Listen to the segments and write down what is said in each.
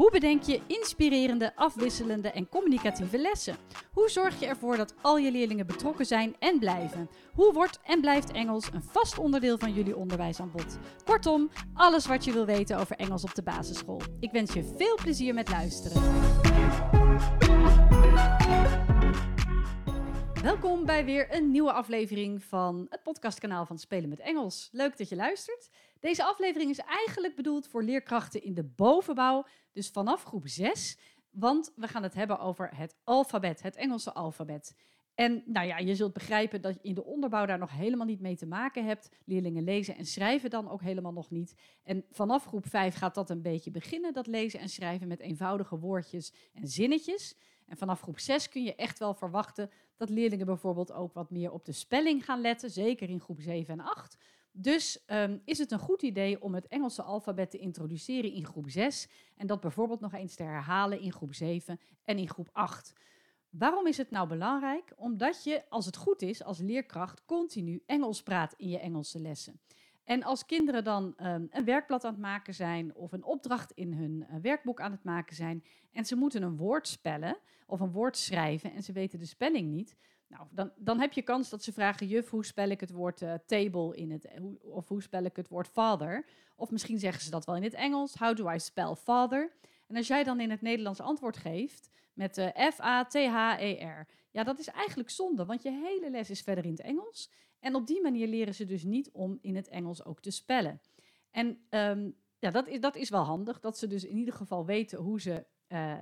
Hoe bedenk je inspirerende, afwisselende en communicatieve lessen? Hoe zorg je ervoor dat al je leerlingen betrokken zijn en blijven? Hoe wordt en blijft Engels een vast onderdeel van jullie onderwijsaanbod? Kortom, alles wat je wil weten over Engels op de basisschool. Ik wens je veel plezier met luisteren. Welkom bij weer een nieuwe aflevering van het podcastkanaal van Spelen met Engels. Leuk dat je luistert. Deze aflevering is eigenlijk bedoeld voor leerkrachten in de bovenbouw, dus vanaf groep 6. Want we gaan het hebben over het alfabet, het Engelse alfabet. En nou ja, je zult begrijpen dat je in de onderbouw daar nog helemaal niet mee te maken hebt. Leerlingen lezen en schrijven dan ook helemaal nog niet. En vanaf groep 5 gaat dat een beetje beginnen, dat lezen en schrijven met eenvoudige woordjes en zinnetjes. En vanaf groep 6 kun je echt wel verwachten dat leerlingen bijvoorbeeld ook wat meer op de spelling gaan letten, zeker in groep 7 en 8. Dus ehm, is het een goed idee om het Engelse alfabet te introduceren in groep 6 en dat bijvoorbeeld nog eens te herhalen in groep 7 en in groep 8. Waarom is het nou belangrijk? Omdat je, als het goed is, als leerkracht continu Engels praat in je Engelse lessen. En als kinderen dan um, een werkblad aan het maken zijn of een opdracht in hun uh, werkboek aan het maken zijn en ze moeten een woord spellen of een woord schrijven en ze weten de spelling niet, nou, dan, dan heb je kans dat ze vragen, juf, hoe spel ik het woord uh, table in het, hoe, of hoe spel ik het woord father? Of misschien zeggen ze dat wel in het Engels, how do I spell father? En als jij dan in het Nederlands antwoord geeft met uh, F-A-T-H-E-R, ja, dat is eigenlijk zonde, want je hele les is verder in het Engels. En op die manier leren ze dus niet om in het Engels ook te spellen. En um, ja, dat is, dat is wel handig, dat ze dus in ieder geval weten hoe ze uh,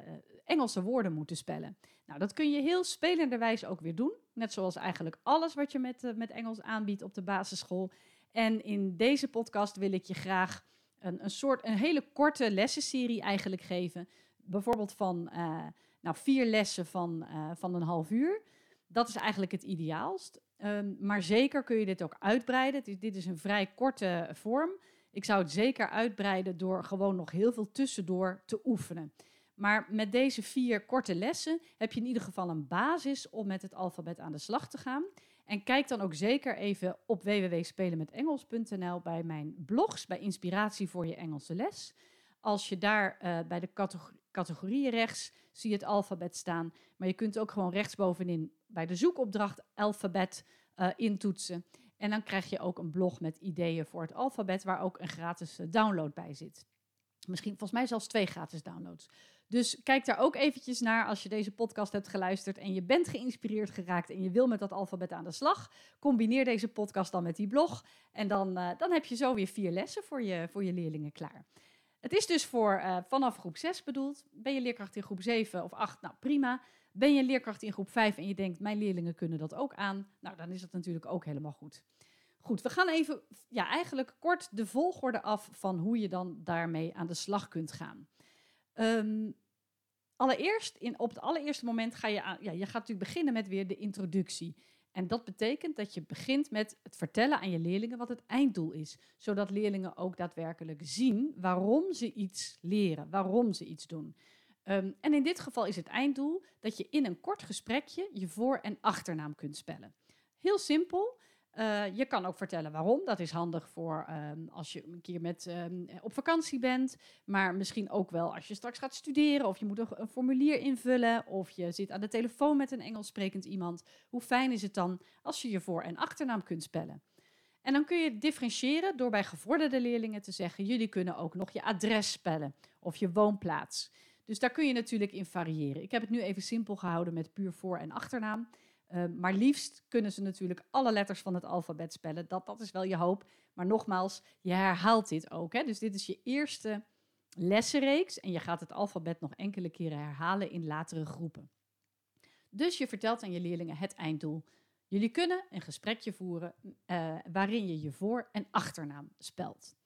Engelse woorden moeten spellen. Nou, dat kun je heel spelenderwijs ook weer doen. Net zoals eigenlijk alles wat je met, uh, met Engels aanbiedt op de basisschool. En in deze podcast wil ik je graag een, een soort, een hele korte lessenserie eigenlijk geven. Bijvoorbeeld van uh, nou, vier lessen van, van een half uur. Dat is eigenlijk het ideaalst. Um, maar zeker kun je dit ook uitbreiden. Dit, dit is een vrij korte vorm. Ik zou het zeker uitbreiden door gewoon nog heel veel tussendoor te oefenen. Maar met deze vier korte lessen heb je in ieder geval een basis om met het alfabet aan de slag te gaan. En kijk dan ook zeker even op www.spelenmetengels.nl bij mijn blogs, bij Inspiratie voor je Engelse les. Als je daar uh, bij de categorieën rechts zie je het alfabet staan. Maar je kunt ook gewoon rechtsbovenin bij de zoekopdracht alfabet uh, intoetsen. En dan krijg je ook een blog met ideeën voor het alfabet, waar ook een gratis uh, download bij zit. Misschien volgens mij zelfs twee gratis downloads. Dus kijk daar ook eventjes naar als je deze podcast hebt geluisterd en je bent geïnspireerd geraakt en je wil met dat alfabet aan de slag. Combineer deze podcast dan met die blog en dan, uh, dan heb je zo weer vier lessen voor je, voor je leerlingen klaar. Het is dus voor uh, vanaf groep 6 bedoeld. Ben je leerkracht in groep 7 of 8? Nou prima. Ben je leerkracht in groep 5 en je denkt, mijn leerlingen kunnen dat ook aan? Nou, dan is dat natuurlijk ook helemaal goed. Goed, we gaan even, ja, eigenlijk kort de volgorde af van hoe je dan daarmee aan de slag kunt gaan. Um, allereerst, in, op het allereerste moment ga je, ja, je gaat natuurlijk beginnen met weer de introductie. En dat betekent dat je begint met het vertellen aan je leerlingen wat het einddoel is. Zodat leerlingen ook daadwerkelijk zien waarom ze iets leren, waarom ze iets doen. Um, en in dit geval is het einddoel dat je in een kort gesprekje je voor- en achternaam kunt spellen. Heel simpel. Uh, je kan ook vertellen waarom. Dat is handig voor um, als je een keer met, um, op vakantie bent. Maar misschien ook wel als je straks gaat studeren. Of je moet een, een, formulier invullen. Of je zit aan de telefoon met een Engels sprekend iemand. Hoe fijn is het dan als je je voor- en achternaam kunt spellen? En dan kun je differentiëren door bij gevorderde leerlingen te zeggen: jullie kunnen ook nog je adres spellen of je woonplaats. Dus daar kun je natuurlijk in variëren. Ik heb het nu even simpel gehouden met puur voor- en achternaam. Uh, maar liefst kunnen ze natuurlijk alle letters van het alfabet spellen. Dat, dat is wel je hoop. Maar nogmaals, je herhaalt dit ook. Hè? Dus dit is je eerste lessenreeks. En je gaat het alfabet nog enkele keren herhalen in latere groepen. Dus je vertelt aan je leerlingen het einddoel. Jullie kunnen een gesprekje voeren uh, waarin je je voor- en achternaam spelt.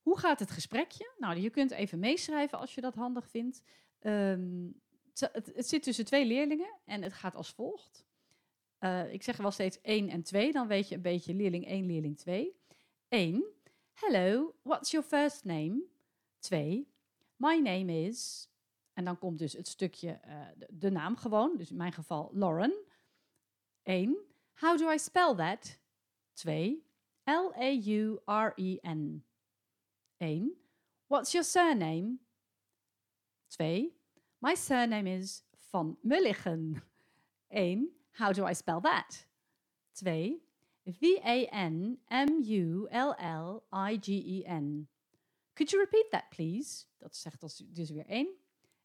Hoe gaat het gesprekje? Nou, je kunt even meeschrijven als je dat handig vindt. Um, het, het zit tussen twee leerlingen en het gaat als volgt. Uh, ik zeg wel steeds 1 en 2, dan weet je een beetje leerling 1, leerling 2. 1. Hello, what's your first name? 2. My name is. En dan komt dus het stukje, eh, de, de naam gewoon. Dus in mijn geval Lauren. 1. How do I spell that? 2. L-A-U-R-E-N. 1. What's your surname? 2. My surname is Van Mulligen. 1. How do I spell that? 2. V-A-N-M-U-L-L-I-G-E-N. Could you repeat that, please? Dat zegt dus, weer 1.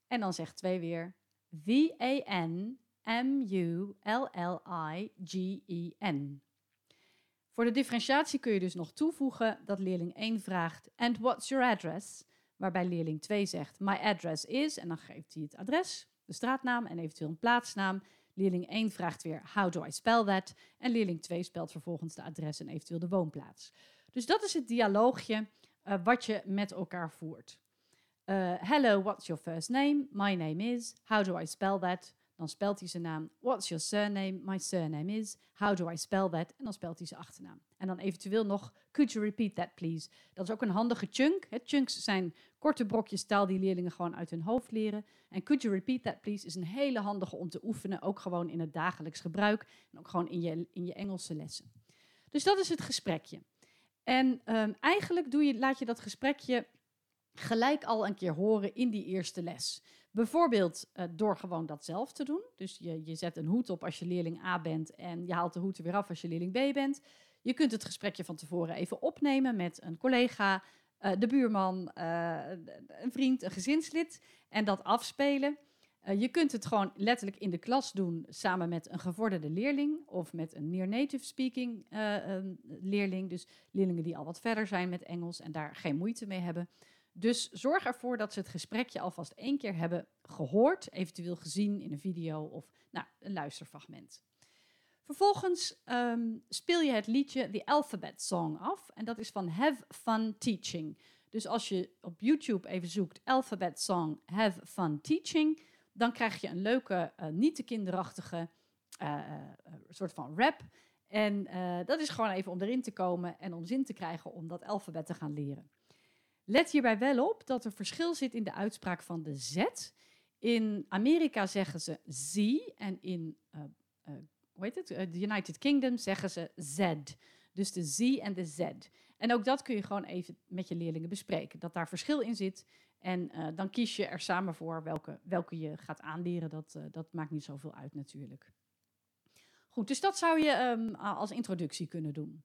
En dan zegt 2 weer V-A-N-M-U-L-L-I-G-E-N. Voor de differentiatie kun je dus nog toevoegen dat leerling 1 vraagt: And what's your address? Waarbij leerling 2 zegt: My address is. En dan geeft hij het adres, de straatnaam en eventueel een plaatsnaam. Leerling 1 vraagt weer: How do I spell that? En leerling 2 spelt vervolgens de adres en eventueel de woonplaats. Dus dat is het dialoogje uh, wat je met elkaar voert. Uh, hello, what's your first name? My name is. How do I spell that? Dan spelt hij zijn naam. What's your surname? My surname is. How do I spell that? En dan spelt hij zijn achternaam. En dan eventueel nog, could you repeat that please? Dat is ook een handige chunk. Chunks zijn korte brokjes taal die leerlingen gewoon uit hun hoofd leren. En could you repeat that please is een hele handige om te oefenen. Ook gewoon in het dagelijks gebruik. En ook gewoon in je, in je Engelse lessen. Dus dat is het gesprekje. En um, eigenlijk doe je, laat je dat gesprekje gelijk al een keer horen in die eerste les. Bijvoorbeeld uh, door gewoon dat zelf te doen. Dus je, je zet een hoed op als je leerling A bent en je haalt de hoed er weer af als je leerling B bent. Je kunt het gesprekje van tevoren even opnemen met een collega, uh, de buurman, uh, een vriend, een gezinslid en dat afspelen. je kunt het gewoon letterlijk in de klas doen samen met een gevorderde leerling of met een near native speaking leerling. Dus leerlingen die al wat verder zijn met Engels en daar geen moeite mee hebben. Dus zorg ervoor dat ze het gesprekje alvast één keer hebben gehoord, eventueel gezien in een video of nou, een luisterfragment. Vervolgens um, speel je het liedje The Alphabet Song af. En dat is van Have Fun Teaching. Dus als je op YouTube even zoekt Alphabet Song Have Fun Teaching, dan krijg je een leuke, uh, niet te kinderachtige uh, uh, soort van rap. En dat is gewoon even om erin te komen en om zin te krijgen om dat alfabet te gaan leren. Let hierbij wel op dat er verschil zit in de uitspraak van de Z. In Amerika zeggen ze Z en in hoe heet het? Uh, the United Kingdom zeggen ze Z. Dus de Z en de Z. En ook dat kun je gewoon even met je leerlingen bespreken. Dat daar verschil in zit. En dan kies je er samen voor welke, welke je gaat aanleren. Dat, dat maakt niet zoveel uit natuurlijk. Goed, dus dat zou je um, als introductie kunnen doen.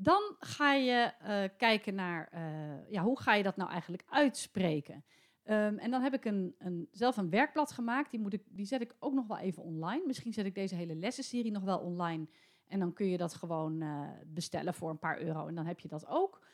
Dan ga je uh, kijken naar uh, ja, hoe ga je dat nou eigenlijk uitspreken. Um, en dan heb ik een, een, zelf een werkblad gemaakt. Die, moet ik, die zet ik ook nog wel even online. Misschien zet ik deze hele lessenserie nog wel online. En dan kun je dat gewoon uh, bestellen voor een paar euro. En dan heb je dat ook.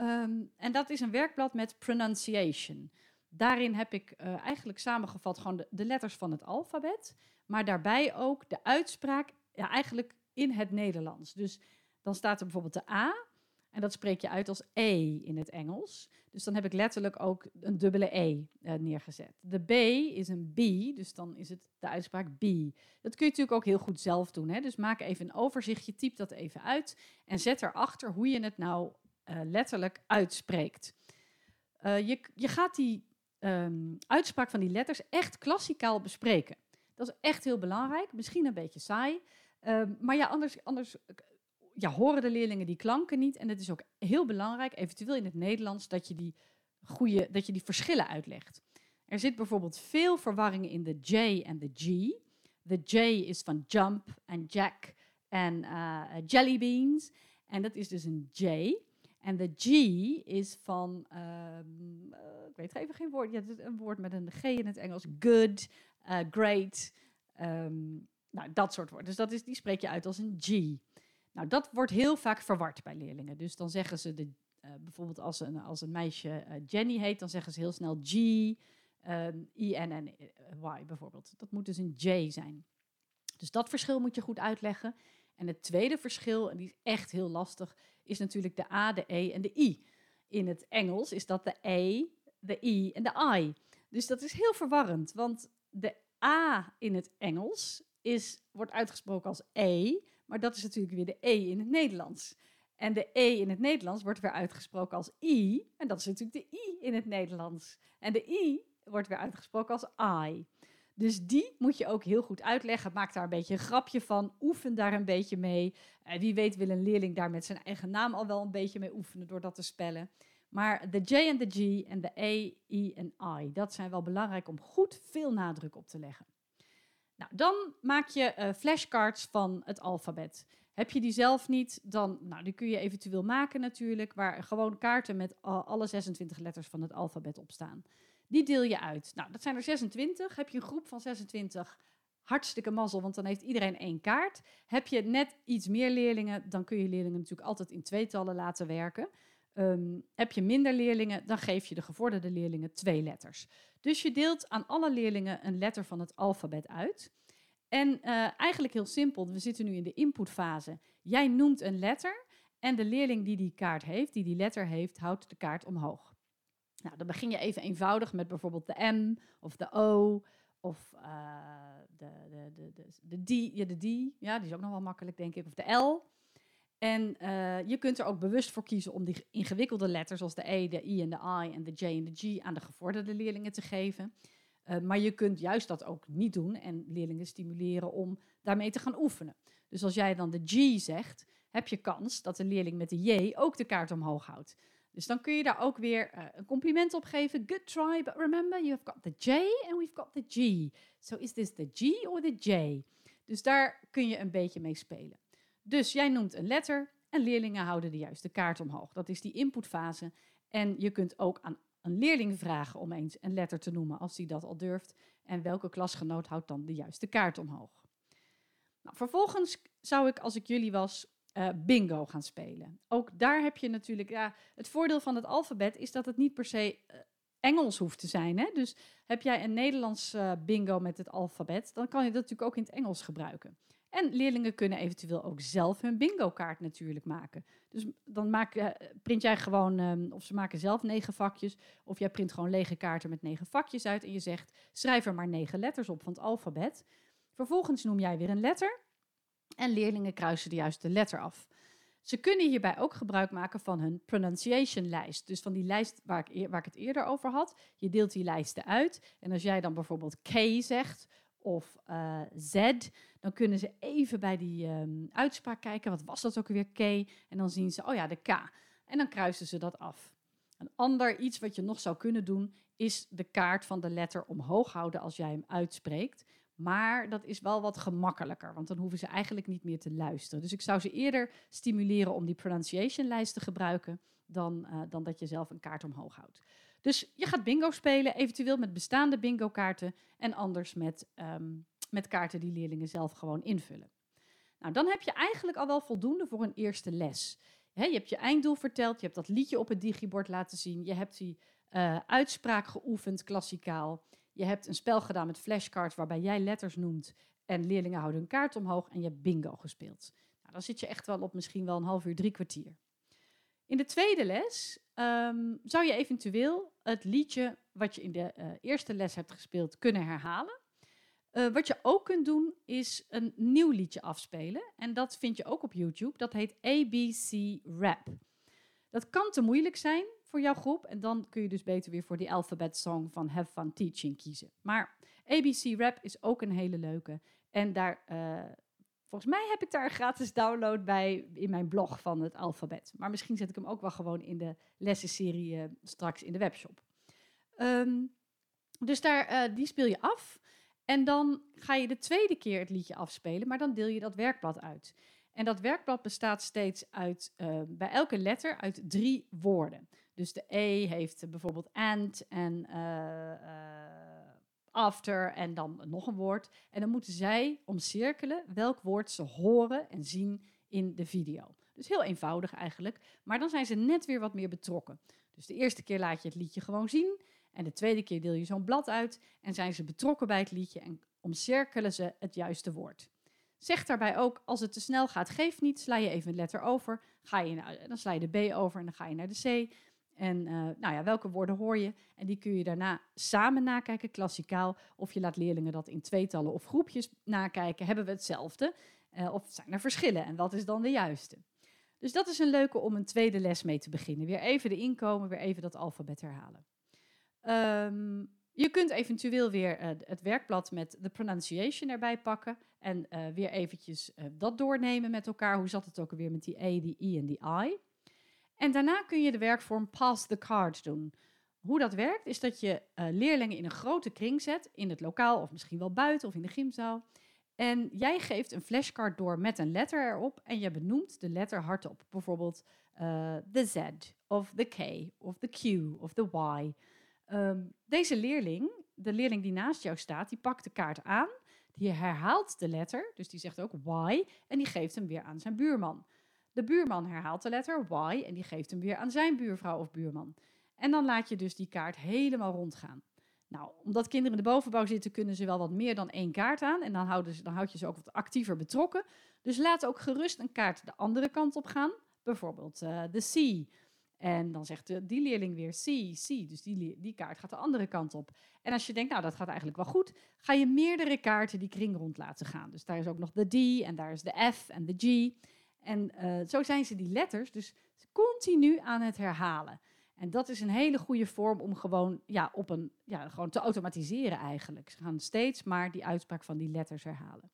Um, en dat is een werkblad met pronunciation. Daarin heb ik eigenlijk samengevat gewoon de, de letters van het alfabet. Maar daarbij ook de uitspraak ja, eigenlijk in het Nederlands. Dus dan staat er bijvoorbeeld de A. En dat spreek je uit als E in het Engels. Dus dan heb ik letterlijk ook een dubbele E uh, neergezet. De B is een B, dus dan is het de uitspraak B. Dat kun je natuurlijk ook heel goed zelf doen. Hè? Dus maak even een overzichtje, typ dat even uit en zet erachter hoe je het nou uh, letterlijk uitspreekt. Uh, je, je gaat die um, uitspraak van die letters echt klassikaal bespreken. Dat is echt heel belangrijk. Misschien een beetje saai. Um, maar ja, anders, anders ja, horen de leerlingen die klanken niet. En het is ook heel belangrijk, eventueel in het Nederlands, dat je die, goede, dat je die verschillen uitlegt. Er zit bijvoorbeeld veel verwarring in de J en de G. De J is van jump en jack en uh, jelly beans. En dat is dus een J. En de G is van, um, uh, ik weet even geen woord, ja, een woord met een G in het Engels. Good, uh, great, um, nou, dat soort woorden. Dus dat is, die spreek je uit als een G. Nou, dat wordt heel vaak verward bij leerlingen. Dus dan zeggen ze, de, uh, bijvoorbeeld als een, als een meisje uh, Jenny heet, dan zeggen ze heel snel G, um, I, N, N, Y bijvoorbeeld. Dat moet dus een J zijn. Dus dat verschil moet je goed uitleggen. En het tweede verschil, en die is echt heel lastig, is natuurlijk de A, de E en de I. In het Engels is dat de E, de I en de I. Dus dat is heel verwarrend, want de A in het Engels is, wordt uitgesproken als E, maar dat is natuurlijk weer de E in het Nederlands. En de E in het Nederlands wordt weer uitgesproken als I. En dat is natuurlijk de I in het Nederlands. En de I wordt weer uitgesproken als I. Dus die moet je ook heel goed uitleggen. Maak daar een beetje een grapje van. Oefen daar een beetje mee. Uh, wie weet wil een leerling daar met zijn eigen naam al wel een beetje mee oefenen door dat te spellen. Maar de J en de G en de E, I en I, dat zijn wel belangrijk om goed veel nadruk op te leggen. Nou, dan maak je uh, flashcards van het alfabet. Heb je die zelf niet, dan nou, die kun je eventueel maken natuurlijk, waar gewoon kaarten met alle 26 letters van het alfabet op staan. Die deel je uit. Nou, dat zijn er 26. Heb je een groep van 26, hartstikke mazzel, want dan heeft iedereen één kaart. Heb je net iets meer leerlingen, dan kun je leerlingen natuurlijk altijd in tweetallen laten werken. Ehm, heb je minder leerlingen, dan geef je de gevorderde leerlingen twee letters. Dus je deelt aan alle leerlingen een letter van het alfabet uit. En uh, eigenlijk heel simpel, we zitten nu in de inputfase. Jij noemt een letter en de leerling die die kaart heeft, die die letter heeft, houdt de kaart omhoog. Nou, dan begin je even eenvoudig met bijvoorbeeld de M of de O of uh, de, de, de, de, de, D, ja, de D, ja, die is ook nog wel makkelijk denk ik, of de L. En uh, je kunt er ook bewust voor kiezen om die ingewikkelde letters, zoals de E, de I en de I en de J en de G, aan de gevorderde leerlingen te geven. Uh, maar je kunt juist dat ook niet doen en leerlingen stimuleren om daarmee te gaan oefenen. Dus als jij dan de G zegt, heb je kans dat de leerling met de J ook de kaart omhoog houdt. Dus dan kun je daar ook weer uh, een compliment op geven. Good try, but remember, you have got the J and we've got the G. So is this the G or the J? Dus daar kun je een beetje mee spelen. Dus jij noemt een letter en leerlingen houden de juiste kaart omhoog. Dat is die inputfase. En je kunt ook aan een leerling vragen om eens een letter te noemen als hij dat al durft. En welke klasgenoot houdt dan de juiste kaart omhoog? Nou, vervolgens zou ik, als ik jullie was, uh, bingo gaan spelen. Ook daar heb je natuurlijk, ja, het voordeel van het alfabet is dat het niet per se uh, Engels hoeft te zijn. Hè? Dus heb jij een Nederlands uh, bingo met het alfabet, dan kan je dat natuurlijk ook in het Engels gebruiken. En leerlingen kunnen eventueel ook zelf hun bingo-kaart natuurlijk maken. Dus dan maak, uh, print jij gewoon, um, of ze maken zelf negen vakjes, of jij print gewoon lege kaarten met negen vakjes uit en je zegt, schrijf er maar negen letters op van het alfabet. Vervolgens noem jij weer een letter en leerlingen kruisen de juiste letter af. Ze kunnen hierbij ook gebruik maken van hun pronunciation lijst. Dus van die lijst waar ik, waar ik het eerder over had. Je deelt die lijsten uit. En als jij dan bijvoorbeeld K zegt of uh, Z, dan kunnen ze even bij die um, uitspraak kijken. Wat was dat ook weer K? En dan zien ze, oh ja, de K. En dan kruisen ze dat af. Een ander iets wat je nog zou kunnen doen, is de kaart van de letter omhoog houden als jij hem uitspreekt. Maar dat is wel wat gemakkelijker, want dan hoeven ze eigenlijk niet meer te luisteren. Dus ik zou ze eerder stimuleren om die pronunciation lijst te gebruiken dan, uh, dan dat je zelf een kaart omhoog houdt. Dus je gaat bingo spelen, eventueel met bestaande bingo kaarten en anders met, um, met kaarten die leerlingen zelf gewoon invullen. Nou, dan heb je eigenlijk al wel voldoende voor een eerste les. Je hebt je einddoel verteld, je hebt dat liedje op het digibord laten zien, je hebt die uh, uitspraak geoefend, klassikaal. Je hebt een spel gedaan met flashcards waarbij jij letters noemt en leerlingen houden hun kaart omhoog en je hebt bingo gespeeld. Nou, dan zit je echt wel op misschien wel een half uur, drie kwartier. In de tweede les um, zou je eventueel het liedje wat je in de uh, eerste les hebt gespeeld kunnen herhalen. Uh, wat je ook kunt doen is een nieuw liedje afspelen. En dat vind je ook op YouTube. Dat heet ABC Rap. Dat kan te moeilijk zijn voor jouw groep. En dan kun je dus beter weer voor die alphabet song van Have Fun Teaching kiezen. Maar ABC Rap is ook een hele leuke. En daar, uh, volgens mij heb ik daar een gratis download bij in mijn blog van het alfabet. Maar misschien zet ik hem ook wel gewoon in de lessenserie uh, straks in de webshop. Um, dus daar, die speel je af. En dan ga je de tweede keer het liedje afspelen, maar dan deel je dat werkblad uit. En dat werkblad bestaat steeds uit, uh, bij elke letter, uit drie woorden. Dus de E heeft bijvoorbeeld and en uh, uh, after en dan nog een woord. En dan moeten zij omcirkelen welk woord ze horen en zien in de video. Dus heel eenvoudig eigenlijk, maar dan zijn ze net weer wat meer betrokken. Dus de eerste keer laat je het liedje gewoon zien en de tweede keer deel je zo'n blad uit en zijn ze betrokken bij het liedje en omcirkelen ze het juiste woord. Zeg daarbij ook, als het te snel gaat, geef niet, sla je even een letter over, ga je naar, dan sla je de B over en dan ga je naar de C. En uh, nou ja, welke woorden hoor je? En die kun je daarna samen nakijken, klassikaal. Of je laat leerlingen dat in tweetallen of groepjes nakijken. Hebben we hetzelfde? Uh, of zijn er verschillen? En wat is dan de juiste? Dus dat is een leuke om een tweede les mee te beginnen. Weer even de inkomen, weer even dat alfabet herhalen. Um, je kunt eventueel weer eh, het werkblad met de pronunciation erbij pakken. En uh, weer eventjes uh, dat doornemen met elkaar. Hoe zat het ook alweer met die E, die I en die I? En daarna kun je de werkvorm pass the card doen. Hoe dat werkt is dat je leerlingen in een grote kring zet. In het lokaal of misschien wel buiten of in de gymzaal. En jij geeft een flashcard door met een letter erop. En je benoemt de letter hardop. Bijvoorbeeld de Z of de K of de Q of de Y. Um, deze leerling, de leerling die naast jou staat, die pakt de kaart aan. Die herhaalt de letter, dus die zegt ook Y, en die geeft hem weer aan zijn buurman. De buurman herhaalt de letter Y en die geeft hem weer aan zijn buurvrouw of buurman. En dan laat je dus die kaart helemaal rondgaan. Nou, omdat kinderen in de bovenbouw zitten, kunnen ze wel wat meer dan één kaart aan. En dan, houden ze, dan houd je ze ook wat actiever betrokken. Dus laat ook gerust een kaart de andere kant op gaan. Bijvoorbeeld uh, de C en dan zegt de, die leerling weer C, C. Dus die, die kaart gaat de andere kant op. En als je denkt, nou dat gaat eigenlijk wel goed, ga je meerdere kaarten die kring rond laten gaan. Dus daar is ook nog de D en daar is de F en de G. En uh, zo zijn ze die letters dus continu aan het herhalen. En dat is een hele goede vorm om gewoon, ja, op een, ja, gewoon te automatiseren eigenlijk. Ze gaan steeds maar die uitspraak van die letters herhalen.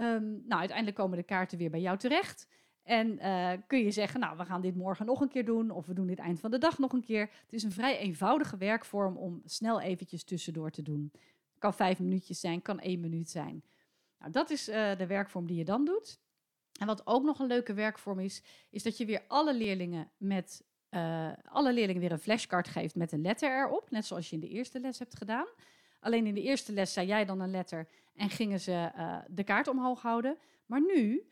Um, nou, uiteindelijk komen de kaarten weer bij jou terecht. En uh, kun je zeggen, nou, we gaan dit morgen nog een keer doen, of we doen dit eind van de dag nog een keer. Het is een vrij eenvoudige werkvorm om snel eventjes tussendoor te doen. Kan vijf minuutjes zijn, kan één minuut zijn. Nou, dat is uh, de werkvorm die je dan doet. En wat ook nog een leuke werkvorm is, is dat je weer alle leerlingen met uh, alle leerlingen weer een flashcard geeft met een letter erop, net zoals je in de eerste les hebt gedaan. Alleen in de eerste les zei jij dan een letter en gingen ze de kaart omhoog houden. Maar nu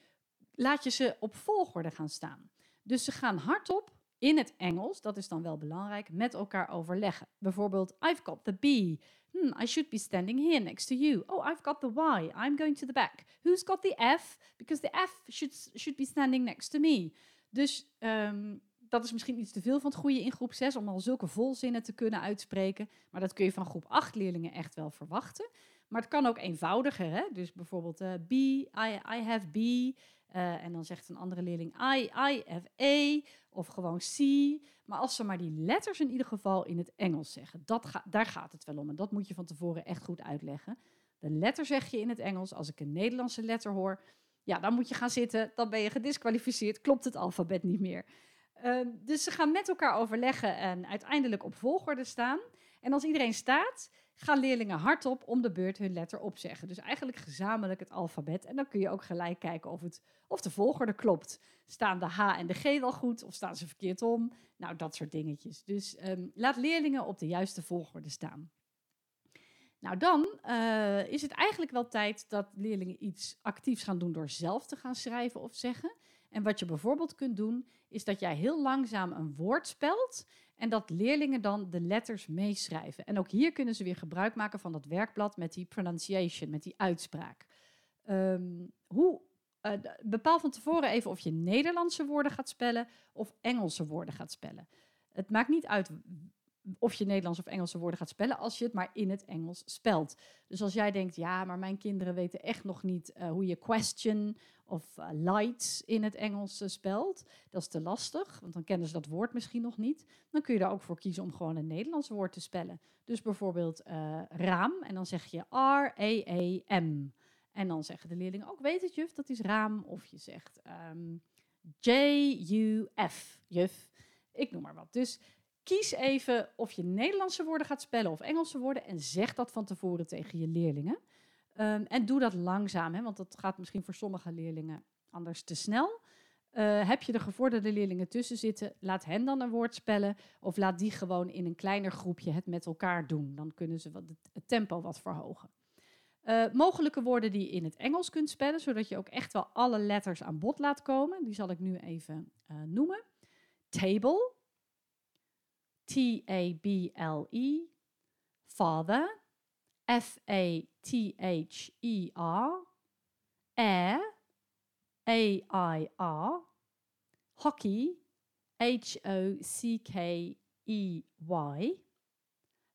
laat je ze op volgorde gaan staan. Dus ze gaan hardop in het Engels, dat is dan wel belangrijk, met elkaar overleggen. Bijvoorbeeld, I've got the B. Hmm, I should be standing here next to you. Oh, I've got the Y. I'm going to the back. Who's got the F? Because the F should, should be standing next to me. Dus um, dat is misschien iets te veel van het goede in groep 6 om al zulke volzinnen te kunnen uitspreken. Maar dat kun je van groep 8 leerlingen echt wel verwachten. Maar het kan ook eenvoudiger. Hè? Dus bijvoorbeeld uh, B, I, I have B. Uh, en dan zegt een andere leerling I, I have A. Of gewoon C. Maar als ze maar die letters in ieder geval in het Engels zeggen. Dat ga, daar gaat het wel om. En dat moet je van tevoren echt goed uitleggen. De letter zeg je in het Engels. Als ik een Nederlandse letter hoor, ja, dan moet je gaan zitten. Dan ben je gedisqualificeerd. Klopt het alfabet niet meer. Uh, dus ze gaan met elkaar overleggen en uiteindelijk op volgorde staan. En als iedereen staat, gaan leerlingen hardop om de beurt hun letter opzeggen. Dus eigenlijk gezamenlijk het alfabet. En dan kun je ook gelijk kijken of, het, of de volgorde klopt. Staan de H en de G wel goed of staan ze verkeerd om? Nou, dat soort dingetjes. Dus um, laat leerlingen op de juiste volgorde staan. Nou, dan uh, is het eigenlijk wel tijd dat leerlingen iets actiefs gaan doen door zelf te gaan schrijven of zeggen. En wat je bijvoorbeeld kunt doen, is dat jij heel langzaam een woord spelt en dat leerlingen dan de letters meeschrijven. En ook hier kunnen ze weer gebruik maken van dat werkblad met die pronunciation, met die uitspraak. Um, hoe, uh, bepaal van tevoren even of je Nederlandse woorden gaat spellen of Engelse woorden gaat spellen. Het maakt niet uit of je Nederlands of Engelse woorden gaat spellen, als je het maar in het Engels spelt. Dus als jij denkt, ja, maar mijn kinderen weten echt nog niet uh, hoe je question of uh, lights in het Engels uh, spelt, dat is te lastig, want dan kennen ze dat woord misschien nog niet. Dan kun je er ook voor kiezen om gewoon een Nederlands woord te spellen. Dus bijvoorbeeld raam, en dan zeg je R-A-A-M. En dan zeggen de leerlingen ook, weet het juf, dat is raam. Of je zegt um, J-U-F, juf. Ik noem maar wat. Dus kies even of je Nederlandse woorden gaat spellen of Engelse woorden en zeg dat van tevoren tegen je leerlingen. Um, en doe dat langzaam, hè, want dat gaat misschien voor sommige leerlingen anders te snel. Uh, heb je de gevorderde leerlingen tussen zitten, laat hen dan een woord spellen of laat die gewoon in een kleiner groepje het met elkaar doen. Dan kunnen ze wat, het tempo wat verhogen. Uh, mogelijke woorden die je in het Engels kunt spellen, zodat je ook echt wel alle letters aan bod laat komen. Die zal ik nu even uh, noemen. Table, T A B L E, father, F A T H E R, air, A I R, hockey, H O C K E Y,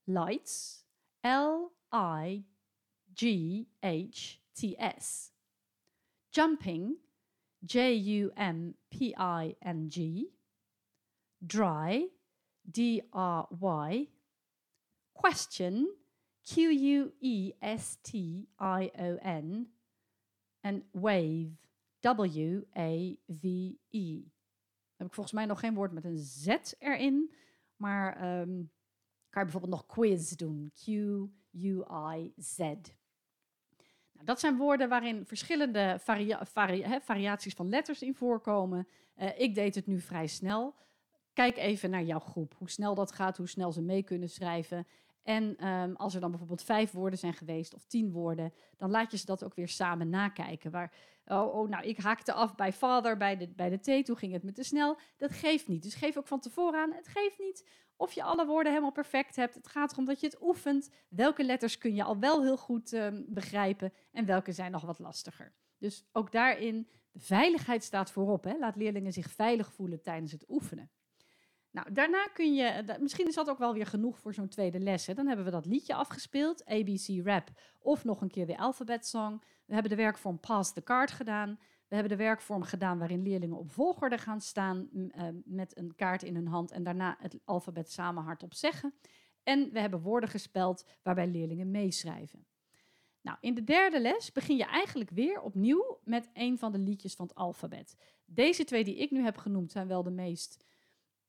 lights, L I G H T S, jumping, J U M P I N G, dry, D R Y, question, Q-U-E-S-T-I-O-N. En wave, W-A-V-E. Heb ik volgens mij nog geen woord met een Z erin. Maar ehm, kan je bijvoorbeeld nog quiz doen. Q-U-I-Z. Nou, dat zijn woorden waarin verschillende varia varia variaties van letters in voorkomen. Uh, ik deed het nu vrij snel. Kijk even naar jouw groep. Hoe snel dat gaat, hoe snel ze mee kunnen schrijven. En um, als er dan bijvoorbeeld vijf woorden zijn geweest of tien woorden, dan laat je ze dat ook weer samen nakijken. Waar, oh, oh, nou, ik haakte af bij father, bij de, bij de T, toen ging het me te snel. Dat geeft niet. Dus geef ook van tevoren aan, het geeft niet of je alle woorden helemaal perfect hebt. Het gaat erom dat je het oefent. Welke letters kun je al wel heel goed um, begrijpen en welke zijn nog wat lastiger. Dus ook daarin, de veiligheid staat voorop. Hè? Laat leerlingen zich veilig voelen tijdens het oefenen. Nou, daarna kun je, misschien is dat ook wel weer genoeg voor zo'n tweede les. Hè. Dan hebben we dat liedje afgespeeld, ABC Rap, of nog een keer de Alphabet Song. We hebben de werkvorm Pass the Card gedaan. We hebben de werkvorm gedaan waarin leerlingen op volgorde gaan staan uh, met een kaart in hun hand en daarna het alfabet samen hardop zeggen. En we hebben woorden gespeld waarbij leerlingen meeschrijven. Nou, in de derde les begin je eigenlijk weer opnieuw met een van de liedjes van het alfabet. Deze twee die ik nu heb genoemd zijn wel de meest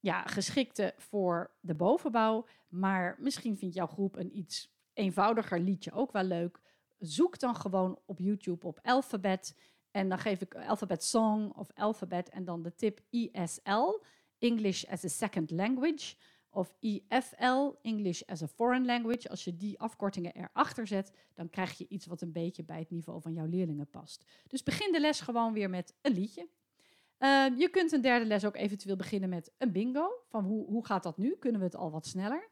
ja, geschikte voor de bovenbouw. Maar misschien vindt jouw groep een iets eenvoudiger liedje ook wel leuk. Zoek dan gewoon op YouTube op alfabet. En dan geef ik alfabet song of alfabet en dan de tip ESL, English as a Second Language. Of EFL, English as a Foreign Language. Als je die afkortingen erachter zet, dan krijg je iets wat een beetje bij het niveau van jouw leerlingen past. Dus begin de les gewoon weer met een liedje. Uh, je kunt een derde les ook eventueel beginnen met een bingo. Van hoe, hoe gaat dat nu? Kunnen we het al wat sneller?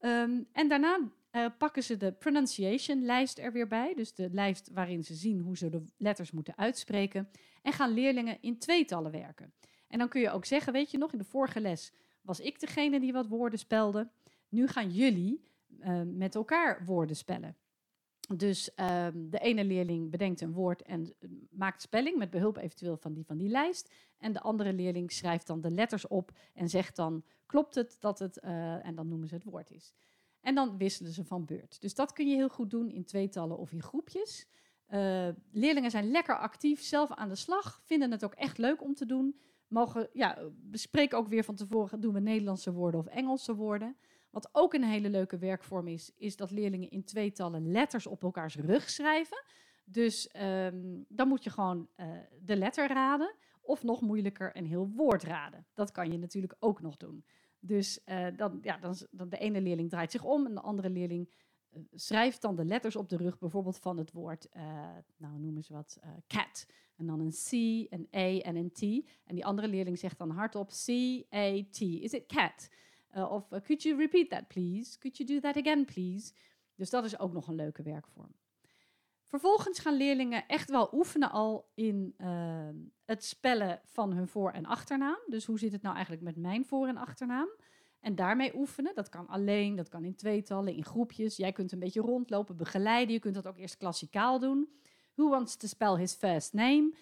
Um, en daarna uh, pakken ze de pronunciation lijst er weer bij. Dus de lijst waarin ze zien hoe ze de letters moeten uitspreken. En gaan leerlingen in tweetallen werken. En dan kun je ook zeggen, weet je nog, in de vorige les was ik degene die wat woorden spelde. Nu gaan jullie uh, met elkaar woorden spellen. Dus um, de ene leerling bedenkt een woord en eh, maakt spelling met behulp eventueel van die van die lijst. En de andere leerling schrijft dan de letters op en zegt dan, klopt het dat het, uh, en dan noemen ze het woord is. En dan wisselen ze van beurt. Dus dat kun je heel goed doen in tweetallen of in groepjes. Uh, leerlingen zijn lekker actief, zelf aan de slag, vinden het ook echt leuk om te doen. Mogen, ja, bespreken ook weer van tevoren, doen we Nederlandse woorden of Engelse woorden. Wat ook een hele leuke werkvorm is, is dat leerlingen in tweetallen letters op elkaars rug schrijven. Dus um, dan moet je gewoon uh, de letter raden. Of nog moeilijker, een heel woord raden. Dat kan je natuurlijk ook nog doen. Dus uh, dan, ja, dan, dan de ene leerling draait zich om en de andere leerling uh, schrijft dan de letters op de rug, bijvoorbeeld van het woord, nou noemen ze wat, cat. En dan een C, een A en een T. En die andere leerling zegt dan hardop C-A-T. Is it cat? Uh, of uh, could you repeat that please? Could you do that again please? Dus dat is ook nog een leuke werkvorm. Vervolgens gaan leerlingen echt wel oefenen al in uh, het spellen van hun voor- en achternaam. Dus hoe zit het nou eigenlijk met mijn voor- en achternaam? En daarmee oefenen. Dat kan alleen, dat kan in tweetallen, in groepjes. Jij kunt een beetje rondlopen, begeleiden. Je kunt dat ook eerst klassikaal doen. Who wants to spell his first name?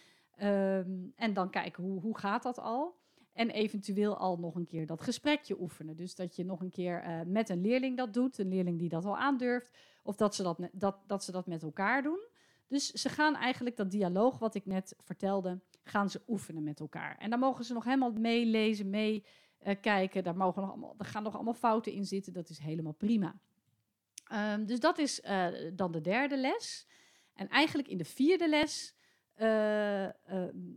Um, en dan kijken hoe, hoe gaat dat al. En eventueel al nog een keer dat gesprekje oefenen. Dus dat je nog een keer uh, met een leerling dat doet, een leerling die dat al aandurft, of dat ze dat, dat, dat ze dat met elkaar doen. Dus ze gaan eigenlijk dat dialoog wat ik net vertelde, gaan ze oefenen met elkaar. En dan mogen ze nog helemaal meelezen, meekijken. Uh, daar, mogen nog allemaal, daar gaan nog allemaal fouten in zitten. Dat is helemaal prima. Um, dus dat is uh, dan de derde les. En eigenlijk in de vierde les uh, uh,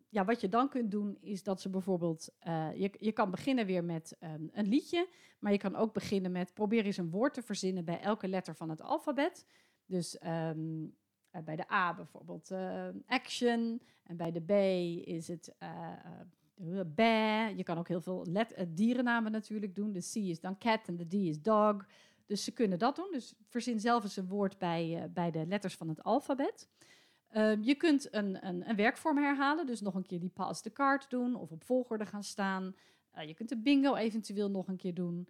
ja, wat je dan kunt doen is dat ze bijvoorbeeld, uh, je, je kan beginnen weer met um, een liedje, maar je kan ook beginnen met probeer eens een woord te verzinnen bij elke letter van het alfabet. Dus um, bij de A bijvoorbeeld action en bij de B is het bear. Je kan ook heel veel let dierennamen natuurlijk doen. De C is dan cat en de D is dog. Dus ze kunnen dat doen. Dus verzin zelf eens een woord bij, bij de letters van het alfabet. Uh, je kunt een, een, een, werkvorm herhalen, dus nog een keer die pass the card doen of op volgorde gaan staan. Uh, je kunt de bingo eventueel nog een keer doen.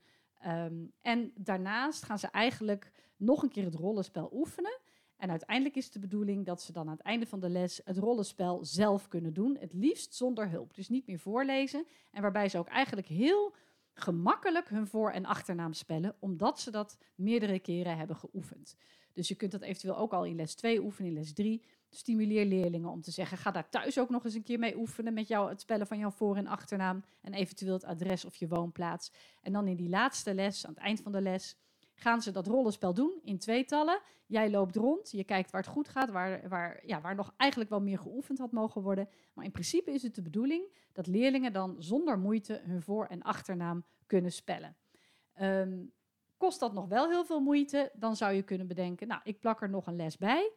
Um, en daarnaast gaan ze eigenlijk nog een keer het rollenspel oefenen. En uiteindelijk is de bedoeling dat ze dan aan het einde van de les het rollenspel zelf kunnen doen. Het liefst zonder hulp. Dus niet meer voorlezen. En waarbij ze ook eigenlijk heel gemakkelijk hun voor- en achternaam spellen, omdat ze dat meerdere keren hebben geoefend. Dus je kunt dat eventueel ook al in les 2 oefenen, in les 3. Stimuleer leerlingen om te zeggen: ga daar thuis ook nog eens een keer mee oefenen met jou, het spellen van jouw voor- en achternaam en eventueel het adres of je woonplaats. En dan in die laatste les, aan het eind van de les, gaan ze dat rollenspel doen in tweetallen. Jij loopt rond, je kijkt waar het goed gaat, waar, waar, ja, waar nog eigenlijk wel meer geoefend had mogen worden. Maar in principe is het de bedoeling dat leerlingen dan zonder moeite hun voor- en achternaam kunnen spellen. Ehm, kost dat nog wel heel veel moeite, dan zou je kunnen bedenken, nou, ik plak er nog een les bij.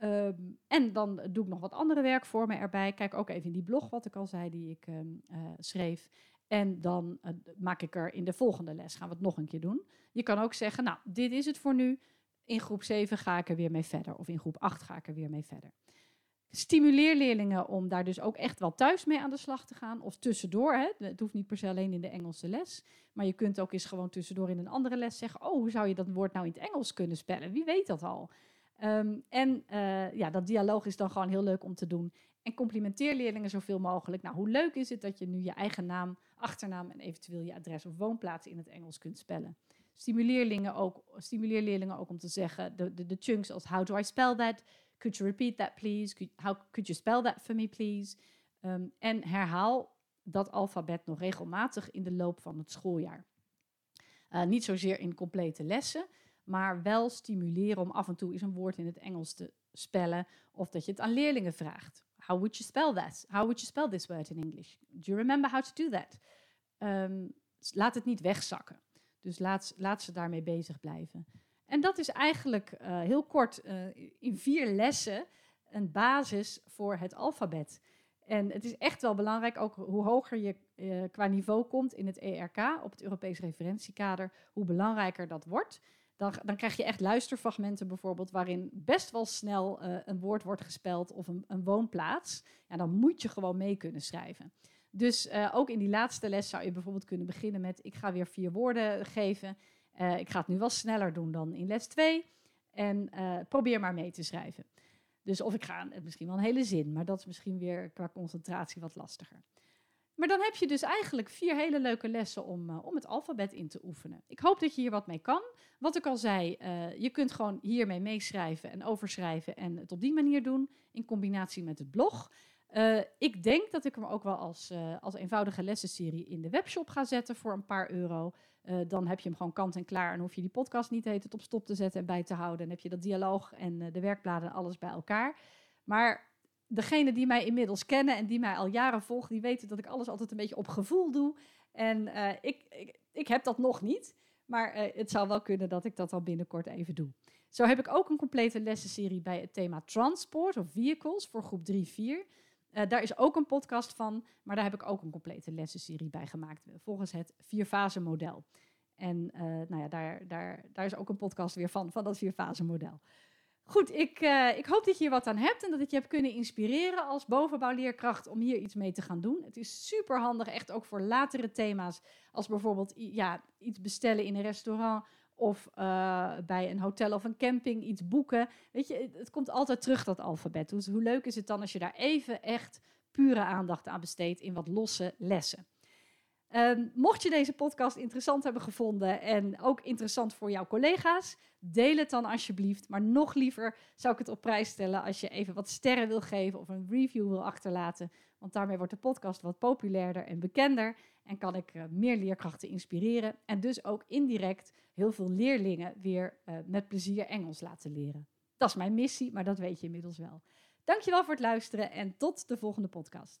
Ehm, en dan doe ik nog wat andere werkvormen erbij. Kijk ook even in die blog, wat ik al zei, die ik ehm, eh, schreef. En dan uh, maak ik er in de volgende les, gaan we het nog een keer doen. Je kan ook zeggen, nou, dit is het voor nu. In groep 7 ga ik er weer mee verder. Of in groep 8 ga ik er weer mee verder. Stimuleer leerlingen om daar dus ook echt wel thuis mee aan de slag te gaan. Of tussendoor. Hè. Het hoeft niet per se alleen in de Engelse les. Maar je kunt ook eens gewoon tussendoor in een andere les zeggen: Oh, hoe zou je dat woord nou in het Engels kunnen spellen? Wie weet dat al? Um, en uh, ja, dat dialoog is dan gewoon heel leuk om te doen. En complimenteer leerlingen zoveel mogelijk. Nou, hoe leuk is het dat je nu je eigen naam, achternaam en eventueel je adres of woonplaats in het Engels kunt spellen? Stimuleer leerlingen ook, stimuleer leerlingen ook om te zeggen de, de, chunks als how do I spell that? Could you repeat that please? Could, how could you spell that for me please? Um, en herhaal dat alfabet nog regelmatig in de loop van het schooljaar. Uh, niet zozeer in complete lessen, maar wel stimuleren om af en toe eens een woord in het Engels te spellen of dat je het aan leerlingen vraagt. How would you spell that? How would you spell this word in English? Do you remember how to do that? Um, laat het niet wegzakken. Dus laat, laat ze daarmee bezig blijven. En dat is eigenlijk uh, heel kort uh, in vier lessen een basis voor het alfabet. En het is echt wel belangrijk, ook hoe hoger je uh, qua niveau komt in het ERK, op het Europees referentiekader, hoe belangrijker dat wordt. Dan, dan krijg je echt luisterfragmenten bijvoorbeeld, waarin best wel snel uh, een woord wordt gespeld of een, een, woonplaats. Ja, dan moet je gewoon mee kunnen schrijven. Dus uh, ook in die laatste les zou je bijvoorbeeld kunnen beginnen met: ik ga weer vier woorden geven. Uh, ik ga het nu wel sneller doen dan in les 2. En probeer maar mee te schrijven. Dus of ik ga misschien wel een hele zin, maar dat is misschien weer qua concentratie wat lastiger. Maar dan heb je dus eigenlijk vier hele leuke lessen om, uh, om het alfabet in te oefenen. Ik hoop dat je hier wat mee kan. Wat ik al zei, uh, je kunt gewoon hiermee meeschrijven en overschrijven en het op die manier doen in combinatie met het blog. Uh, ik denk dat ik hem ook wel als, als eenvoudige lessenserie in de webshop ga zetten voor een paar euro. dan heb je hem gewoon kant en klaar en hoef je die podcast niet het op stop te zetten en bij te houden. En heb je dat dialoog en de werkbladen en alles bij elkaar. Maar degenen die mij inmiddels kennen en die mij al jaren volgen, die weten dat ik alles altijd een beetje op gevoel doe. En uh, ik, ik, heb dat nog niet, maar uh, het zou wel kunnen dat ik dat al binnenkort even doe. Zo heb ik ook een complete lessenserie bij het thema transport of vehicles voor groep 3-4. Uh, daar is ook een podcast van, maar daar heb ik ook een complete lessenserie bij gemaakt, volgens het vierfase model. En nou ja, daar, daar, daar is ook een podcast weer van, van dat vierfase model. Goed, ik, uh, ik hoop dat je hier wat aan hebt en dat ik je heb kunnen inspireren als bovenbouwleerkracht om hier iets mee te gaan doen. Het is super handig, echt ook voor latere thema's, als bijvoorbeeld ja, iets bestellen in een restaurant of uh, bij een hotel of een camping, iets boeken. Weet je, het, het komt altijd terug, dat alfabet. Dus hoe leuk is het dan als je daar even echt pure aandacht aan besteedt in wat losse lessen. Um, mocht je deze podcast interessant hebben gevonden en ook interessant voor jouw collega's, deel het dan alsjeblieft. Maar nog liever zou ik het op prijs stellen als je even wat sterren wil geven of een review wil achterlaten. Want daarmee wordt de podcast wat populairder en bekender en kan ik uh, meer leerkrachten inspireren en dus ook indirect heel veel leerlingen weer uh, met plezier Engels laten leren. Dat is mijn missie, maar dat weet je inmiddels wel. Dankjewel voor het luisteren en tot de volgende podcast.